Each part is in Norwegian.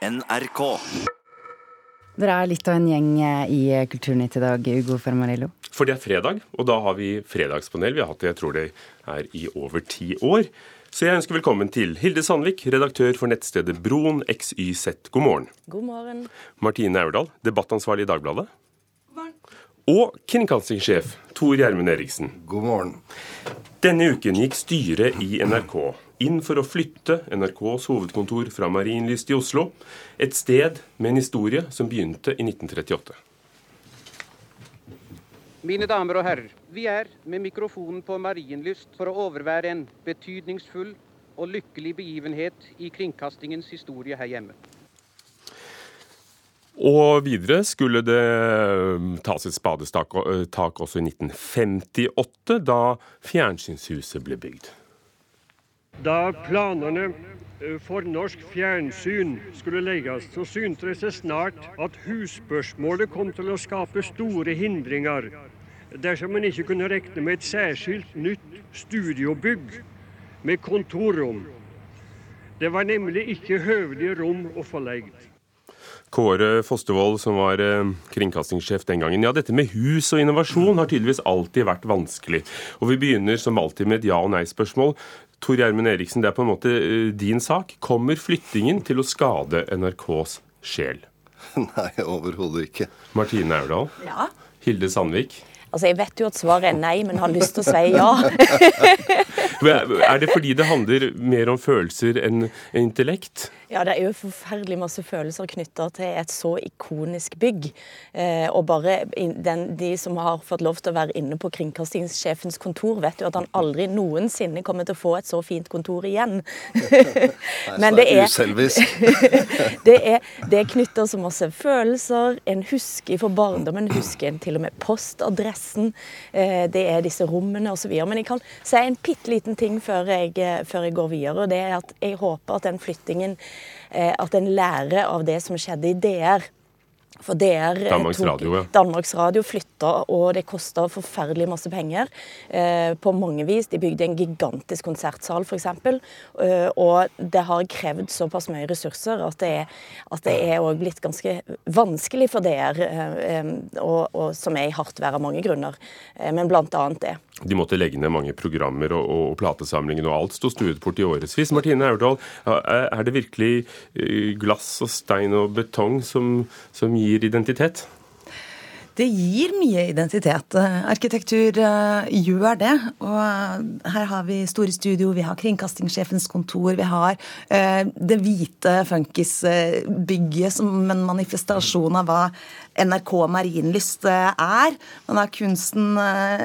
NRK. Dere er litt av en gjeng eh, i Kulturnytt i dag, Ugo Fermarillo. For det er fredag, og da har vi fredagspanel. Vi har hatt det, jeg tror det er i over ti år. Så jeg ønsker velkommen til Hilde Sandvik, redaktør for nettstedet Broen XYZ. God morgen. God morgen. Martine Aurdal, debattansvarlig i Dagbladet. Og kringkastingssjef Tor Gjermund Eriksen. God morgen. Denne uken gikk styret i NRK inn for å flytte NRKs hovedkontor fra Marienlyst i Oslo, et sted med en historie som begynte i 1938. Mine damer og herrer, vi er med mikrofonen på Marienlyst for å overvære en betydningsfull og lykkelig begivenhet i kringkastingens historie her hjemme. Og videre skulle det um, tas et spadestak tak også i 1958, da fjernsynshuset ble bygd. Da planene eh, for norsk fjernsyn skulle legges, så syntes det seg snart at husspørsmålet kom til å skape store hindringer dersom man ikke kunne regne med et særskilt nytt studiobygg med kontorrom. Det var nemlig ikke høvelige rom å få legd. Kåre Fostervold, som var eh, kringkastingssjef den gangen. Ja, dette med hus og innovasjon har tydeligvis alltid vært vanskelig. Og vi begynner som alltid med et ja- og nei-spørsmål. Tor Gjermund Eriksen, det er på en måte eh, din sak. Kommer flyttingen til å skade NRKs sjel? Nei, overhodet ikke. Martine Aurdal? Ja. Hilde Sandvik? Altså, Jeg vet jo at svaret er nei, men har lyst til å si ja. Er det fordi det handler mer om følelser enn intellekt? Ja, det er jo forferdelig masse følelser knytta til et så ikonisk bygg. Eh, og bare den, de som har fått lov til å være inne på kringkastingssjefens kontor, vet jo at han aldri noensinne kommer til å få et så fint kontor igjen. Men det er det er, det er knytta så masse følelser. En husker for barndommen, husker en til og med postadressen. Eh, det er disse rommene osv. Men jeg kan si en bitte liten ting før jeg, før jeg går videre. og det er at Jeg håper at den flyttingen at en lærer av det som skjedde i DR. For DR Danmarks Danmarks Radio, ja. Danmarks Radio flytta, og det kosta forferdelig masse penger. Eh, på mange vis. De bygde en gigantisk konsertsal, f.eks. Eh, og det har krevd såpass mye ressurser at det er, at det er blitt ganske vanskelig for DR, eh, og, og, som er i hardt vær av mange grunner. Eh, men annet det. De måtte legge ned mange programmer, og, og platesamlingen og alt sto stuet bort i årevis. Martine Aurdal, er det virkelig eh, glass og stein og betong som, som gir identitet? Det gir mye identitet. Arkitektur uh, gjør det. Og her har vi store studio, vi har kringkastingssjefens kontor, vi har uh, det hvite funkisbygget som en manifestasjon av hva NRK Marienlyst er. Man har kunsten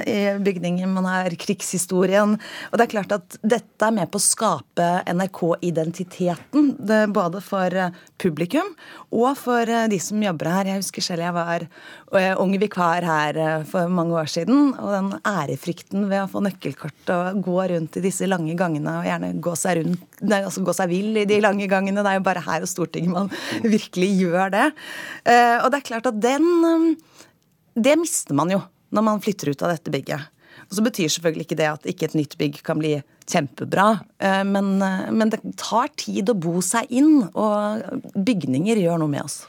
i bygningen, man har krigshistorien. Og det er klart at dette er med på å skape NRK-identiteten. Både for publikum og for de som jobber her. Jeg husker selv jeg var ung vikar her for mange år siden. Og den ærefrykten ved å få nøkkelkort og gå rundt i disse lange gangene og gjerne gå seg rundt, nei, altså gå seg vill i de lange gangene. Det er jo bare her og Stortinget man virkelig gjør det. Og det er klart at den Det mister man jo når man flytter ut av dette bygget. Og så betyr selvfølgelig ikke det at ikke et nytt bygg kan bli kjempebra, men, men det tar tid å bo seg inn, og bygninger gjør noe med oss.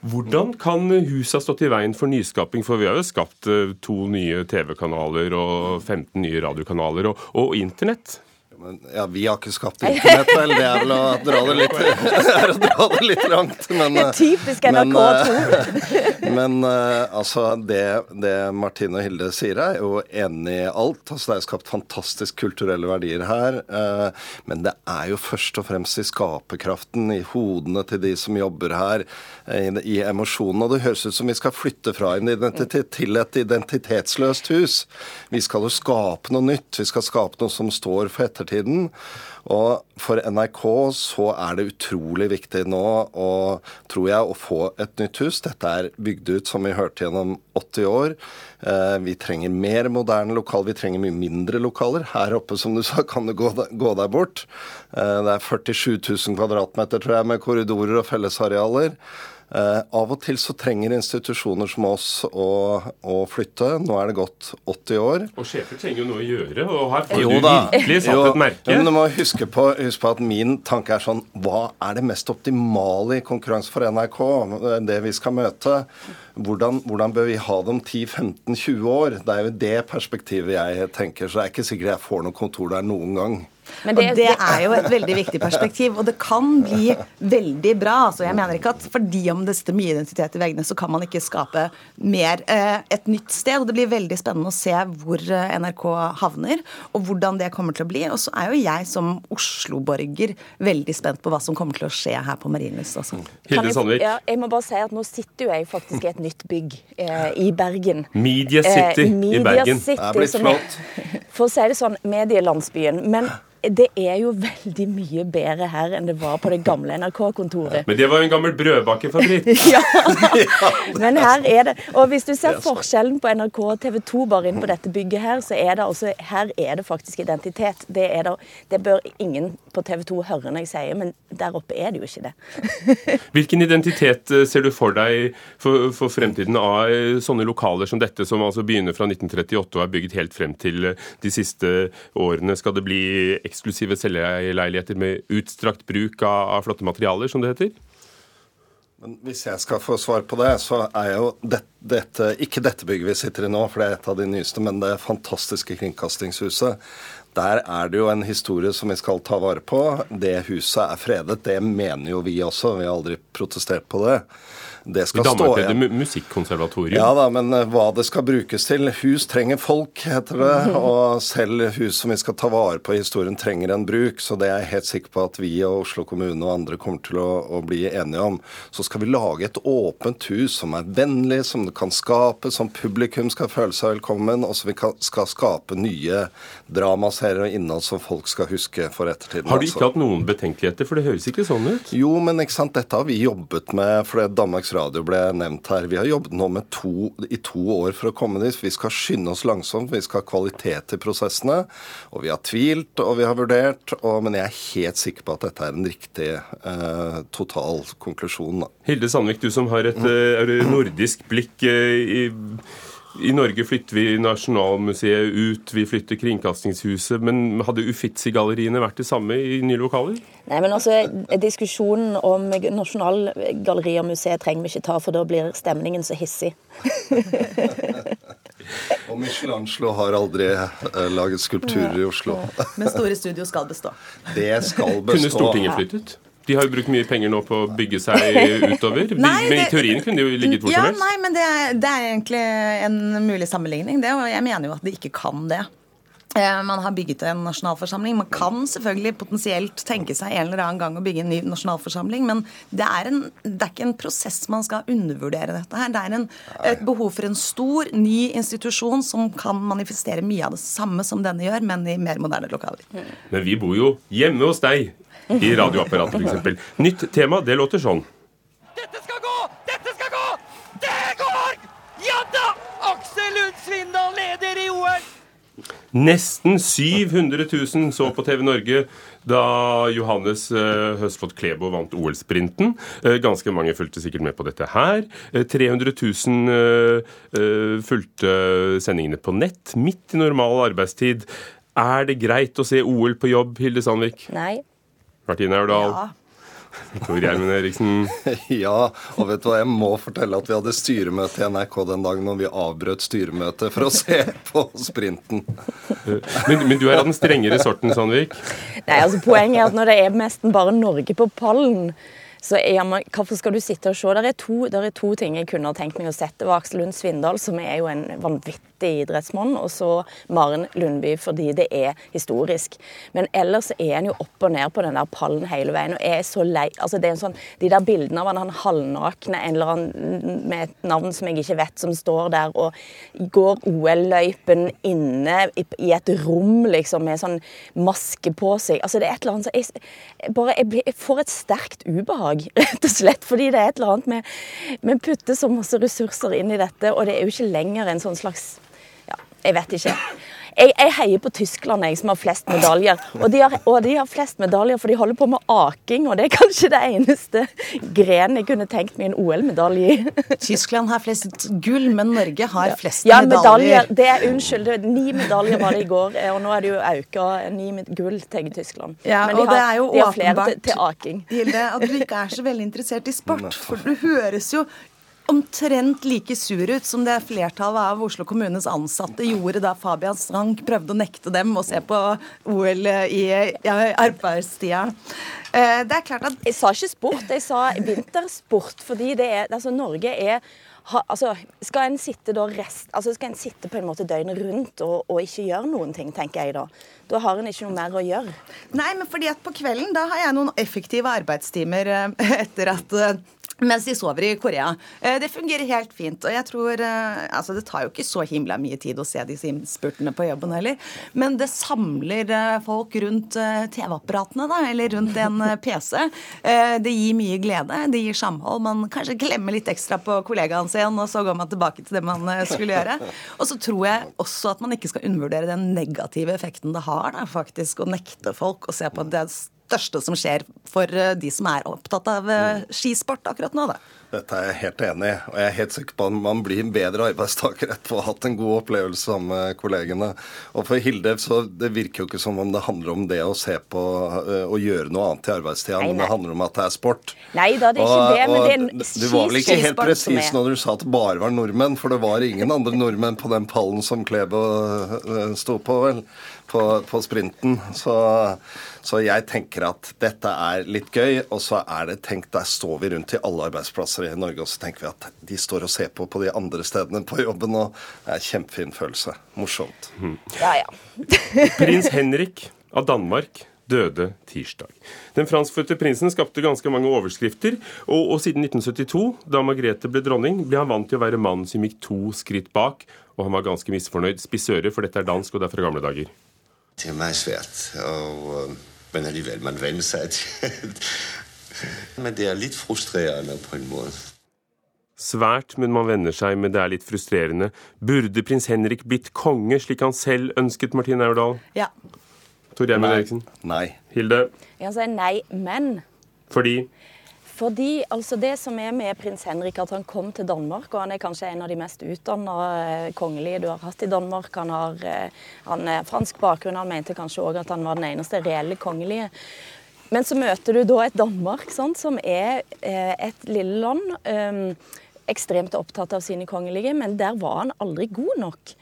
Hvordan kan huset ha stått i veien for nyskaping? For vi har jo skapt to nye TV-kanaler og 15 nye radiokanaler, og, og internett. Men, ja, vi har ikke skapt internett, vel. Det er vel å dra det litt, dra det litt langt. Men, Typisk NRK2. Men, men altså, det, det, Martine og Hilde sier, er jo enig i alt. Altså, det er skapt fantastisk kulturelle verdier her. Men det er jo først og fremst i skaperkraften, i hodene til de som jobber her, i, i emosjonene. Og det høres ut som vi skal flytte fra en identitet til et identitetsløst hus. Vi skal jo skape noe nytt. Vi skal skape noe som står for ettertiden tiden. Og for NRK så er det utrolig viktig nå, og, tror jeg, å få et nytt hus. Dette er bygd ut, som vi hørte, gjennom 80 år. Eh, vi trenger mer moderne lokaler. Vi trenger mye mindre lokaler. Her oppe, som du sa, kan du gå, deg bort. Eh, det er 47 000 kvadratmeter, tror jeg, med korridorer og fellesarealer. Eh, av og til så trenger institusjoner som oss å, å, flytte. Nå er det gått 80 år. Og sjefer trenger jo noe å gjøre, og her får jo, du virkelig satt jo, et merke. Men du må huske på, huske på, at min tanke er sånn Hva er det mest optimale i konkurranse for NRK? Det vi skal møte. Hvordan, hvordan bør vi ha det om 10-15-20 år? Det er jo det perspektivet jeg tenker. Så det er ikke sikkert jeg får noe kontor der noen gang. Men det, og det er jo et veldig viktig perspektiv. Og det kan bli veldig bra. altså Jeg mener ikke at fordi om det sitter mye identitet i veggene, så kan man ikke skape mer eh, et nytt sted. Og det blir veldig spennende å se hvor eh, NRK havner, og hvordan det kommer til å bli. Og så er jo jeg som Oslo-borger veldig spent på hva som kommer til å skje her på Marienlyst Altså. Hilde Sandvik. Ja, jeg må bare si at nå sitter jo jeg faktisk i et nytt bygg eh, i Bergen. Media City eh, Media i Bergen. City, det er blitt flott. For å si det sånn, medielandsbyen. Men det er jo veldig mye bedre her enn det var på det gamle NRK-kontoret. Men det var jo en gammel brødbakefabrikk. ja. Men her er det Og hvis du ser forskjellen på NRK og TV 2 bare inn på dette bygget her, så er det altså Her er det faktisk identitet. Det, er det, det bør ingen på TV 2 høre når jeg sier, men der oppe er det jo ikke det. Hvilken identitet eh, ser du for deg for, for, fremtiden av eh, sånne lokaler som dette, som altså begynner fra 1938 og er bygget helt frem til eh, de siste årene? Skal det bli eksklusive selgeleiligheter med utstrakt bruk av, av flotte materialer, som det heter? Men Hvis jeg skal få svar på det, så er jo det, dette, ikke dette bygget vi sitter i nå, for det er et av de nyeste, men det fantastiske Kringkastingshuset. Der er det jo en historie som vi skal ta vare på. Det huset er fredet. Det mener jo vi også. Vi har aldri protestert på det det skal stå igjen. Musikkonservatorium. Ja da, men eh, hva det skal brukes til. Hus trenger folk, heter det. Og selv hus som vi skal ta vare på i historien, trenger en bruk. Så det er jeg helt sikker på at vi og Oslo kommune og andre kommer til å, å bli enige om. Så skal vi lage et åpent hus som er vennlig, som det kan skape, som publikum skal føle seg velkommen, og som vi kan, skal skape nye dramaserier og innhold som folk skal huske for ettertiden. Har du ikke altså. hatt noen betenkeligheter, for det høres ikke sånn ut? Jo, men ikke sant, dette har vi jobbet med. for det Danmarks Radio ble nevnt her. Vi har jobbet nå to, i to år for å komme dit. Vi skal skynde oss langsomt, vi skal ha kvalitet i prosessene. Og vi har tvilt og vi har vurdert, og, men jeg er helt sikker på at dette er en riktig eh, total konklusjon. Da. Hilde Sandvik, du som har et eh, nordisk blikk eh, i i Norge flytter vi Nasjonalmuseet ut, vi flytter Kringkastingshuset. Men hadde Uffizi-galleriene vært det samme i nye lokaler? Nei, men altså, Diskusjonen om Nasjonalgalleriet og museet trenger vi ikke ta, for da blir stemningen så hissig. og Michelangelo har aldri uh, laget skulpturer i Oslo. Men Store Studio skal bestå. Det skal bestå. Kunne Stortinget flyttet? De har jo brukt mye penger nå på å bygge seg utover. nei, men I teorien kunne de jo ligget hvor ja, som helst. Nei, men det er, det er, egentlig en mulig sammenligning, det. Og jeg mener jo at de ikke kan det. Eh, man har bygget en nasjonalforsamling. Man kan selvfølgelig potensielt tenke seg en eller annen gang å bygge en ny nasjonalforsamling, men det er, en, det er ikke en prosess man skal undervurdere dette her. Det er en, et behov for en stor, ny institusjon som kan manifestere mye av det samme som denne gjør, men i mer moderne lokaler. Men vi bor jo hjemme hos deg i radioapparatet f.eks. Nytt tema, det låter sånn. Dette skal gå! Dette skal gå! Det går! Ja da! Aksel Lund Svindal leder i OL! Nesten 700 000 så på TV Norge da Johannes uh, Høstflot Klebo vant OL-sprinten. Uh, ganske mange fulgte sikkert med på dette her. Uh, 300 000 fulgte sendingene på nett midt i normal arbeidstid. Er det greit å se OL på jobb, Hilde Sandvik? Nei. Martine Aurdal. Ja. Tor Gjermund Eriksen. ja, og vet du hva, jeg må fortelle at vi hadde styremøte i NRK den dagen når vi avbrøt styremøtet for å se på sprinten. men, men, du er av den strengere sorten, Sandvik? Nei, altså Poenget er at når det er nesten bare Norge på pallen, så er man, hvorfor skal du sitte og se? Det er, to, er to ting jeg kunne tenkt meg å sette. Det var Aksel Lund Svindal, som er jo en vanvittig idrettsmann, og så Maren Lundby fordi det er historisk. Men ellers er han jo opp og ned på den der pallen hele veien. og er så lei, altså det er en sånn, De der bildene av han, han halvnakne en eller annen med et navn som jeg ikke vet, som står der og går OL-løypen inne i, et rom liksom med sånn maske på seg. altså det er et eller annet som jeg, bare, jeg, jeg får et sterkt ubehag, rett og slett. Fordi det er et eller annet med Vi putter så masse ressurser inn i dette, og det er jo ikke lenger en sånn slags Ja, jeg vet ikke. Jeg, jeg, heier på Tyskland, jeg, som har flest medaljer. Og de, har, og de, har, flest medaljer for de holder på med aking, og det er kanskje det eneste grenen jeg kunne tenkt meg en OL-medalje i. Tyskland har flest gull, men Norge har flest ja, medaljer. medaljer. Det er, unnskyld, det er ni medaljer var det i går, eh, og nå er det jo auka ni gull til Tyskland. Ja, men de og har, det er jo de har flere åpenbart, til, til aking. Hilde, at du ikke er så veldig interessert i sport. For du høres jo omtrent like sur ut som det flertallet av Oslo kommunes ansatte gjorde da Fabian Strank prøvde å nekte dem å se på OL i arbeidstida. Eh, det er klart at Jeg sa ikke sport, jeg sa vintersport. Fordi det er, altså Norge er ha, altså, skal en sitte da rest, altså skal en sitte på en måte døgnet rundt og, og, ikke gjøre noen ting, tenker jeg da. Da har en ikke noe mer å gjøre. Nei, men fordi at på kvelden da har jeg noen effektive arbeidstimer eh, etter at eh, mens de sover i Korea. Det fungerer helt fint. Og jeg tror Altså, det tar jo ikke så himla mye tid å se disse innspurtene på jobben heller. Men det samler folk rundt TV-apparatene, da, eller rundt en PC. Det gir mye glede. Det gir samhold. Man kanskje glemmer litt ekstra på kollegaen sin, og så går man tilbake til det man skulle gjøre. Og så tror jeg også at man ikke skal undervurdere den negative effekten det har, da, faktisk, å nekte folk å se på det største som skjer for de som er opptatt av skisport akkurat nå. Da. Dette er jeg helt enig i, og jeg er helt sikker på at man blir en bedre arbeidstaker etter å ha hatt en god opplevelse sammen med kollegene. Og for Hilde så det virker jo ikke som om det handler om det å se på og gjøre noe annet i arbeidstida, men det handler om at det er sport. Nei da, det er ikke og, det, men det er en Du var vel ikke helt presis når du sa at det bare var nordmenn, for det var ingen andre nordmenn på den pallen som Klebo sto på, vel? På, på sprinten. Så, så jeg tenker at dette er litt gøy, og så er det tenkt Der står vi rundt i alle arbeidsplasser i Norge, og så tenker vi at de står og ser på på de andre stedene på jobben, og det er en kjempefin følelse. Morsomt. Mm. Ja, ja. Prins Henrik av Danmark døde tirsdag. Den franskfødte prinsen skapte ganske mange overskrifter, og, og, siden 1972, da Margrethe ble dronning, ble han vant til å være mannen som gikk to skritt bak, og han var ganske misfornøyd. Spissøre, for dette er dansk, og det er fra gamle dager. Det er meg svært, og, men alligevel, man venner seg til Men det er litt frustrerende på en måte. Svært, men man venner seg, men det er litt frustrerende. Burde prins Henrik blitt konge, slik han selv ønsket, Martine Aurdal? Ja. Tor Gjermund Eriksen? Nei. Hilde? Jeg kan si nei, men Fordi? Fordi altså det som er med prins Henrik, at han kom til Danmark, og han er kanskje en av de mest utdanna kongelige du har hatt i Danmark. Han har han er fransk bakgrunn, han mente kanskje òg at han var den eneste reelle kongelige. Men så møter du da et Danmark sant, som er et lille land. Um, ekstremt opptatt av sine kongelige, men der var han aldri god nok.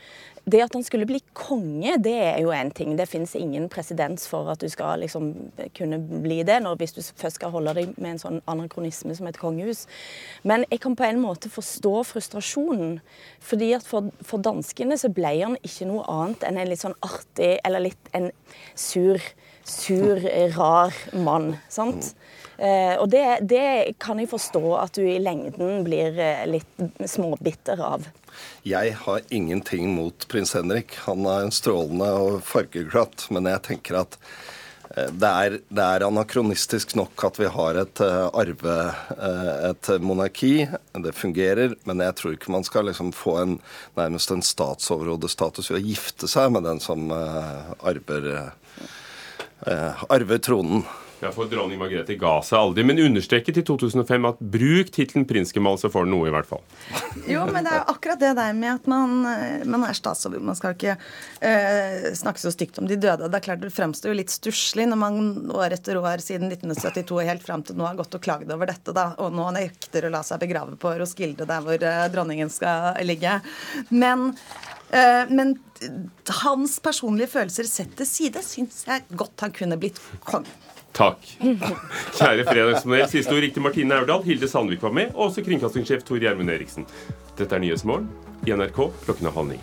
Det at han skulle bli konge, det er jo én ting. Det fins ingen presedens for at du skal liksom kunne bli det, når, hvis du først skal holde deg med en sånn anakronisme som et kongehus. Men jeg kan på en måte forstå frustrasjonen. fordi at for, for danskene så ble han ikke noe annet enn en litt sånn artig, eller litt en sur, sur, rar mann. sant? Eh, og det, det, kan jeg forstå at du i lengden blir litt småbitter av. Jeg har ingenting mot prins Henrik. Han er en strålende og fargeglatt, men jeg tenker at det er, det er, anakronistisk nok at vi har et arve, et monarki. Det fungerer, men jeg tror ikke man skal liksom få en, nærmest en statsoverhodestatus ved å gifte seg med den som arver, arver tronen. Ja, for Dronning Margrethe ga seg aldri, men understreket i 2005 at bruk tittelen prinsgemal, så får du noe, i hvert fall. Jo, men det er jo akkurat det der med at man, man er statsoverhode. Man skal ikke uh, snakke så stygt om de døde. Det er klart det fremstår jo litt stusslig når man år etter år siden 1972 helt fram til nå har gått og klagd over dette, da, og nå nekter å la seg begrave på Roskilde, der hvor uh, dronningen skal ligge. Men men hans personlige følelser sett til side syns jeg godt han kunne blitt konge. Takk. Kjære fredagspanel. Siste ord riktig Martine Aurdal. Hilde Sandvik var med, og også kringkastingssjef Tor Gjermund Eriksen. Dette er Nyhetsmorgen i NRK klokken er halv ni.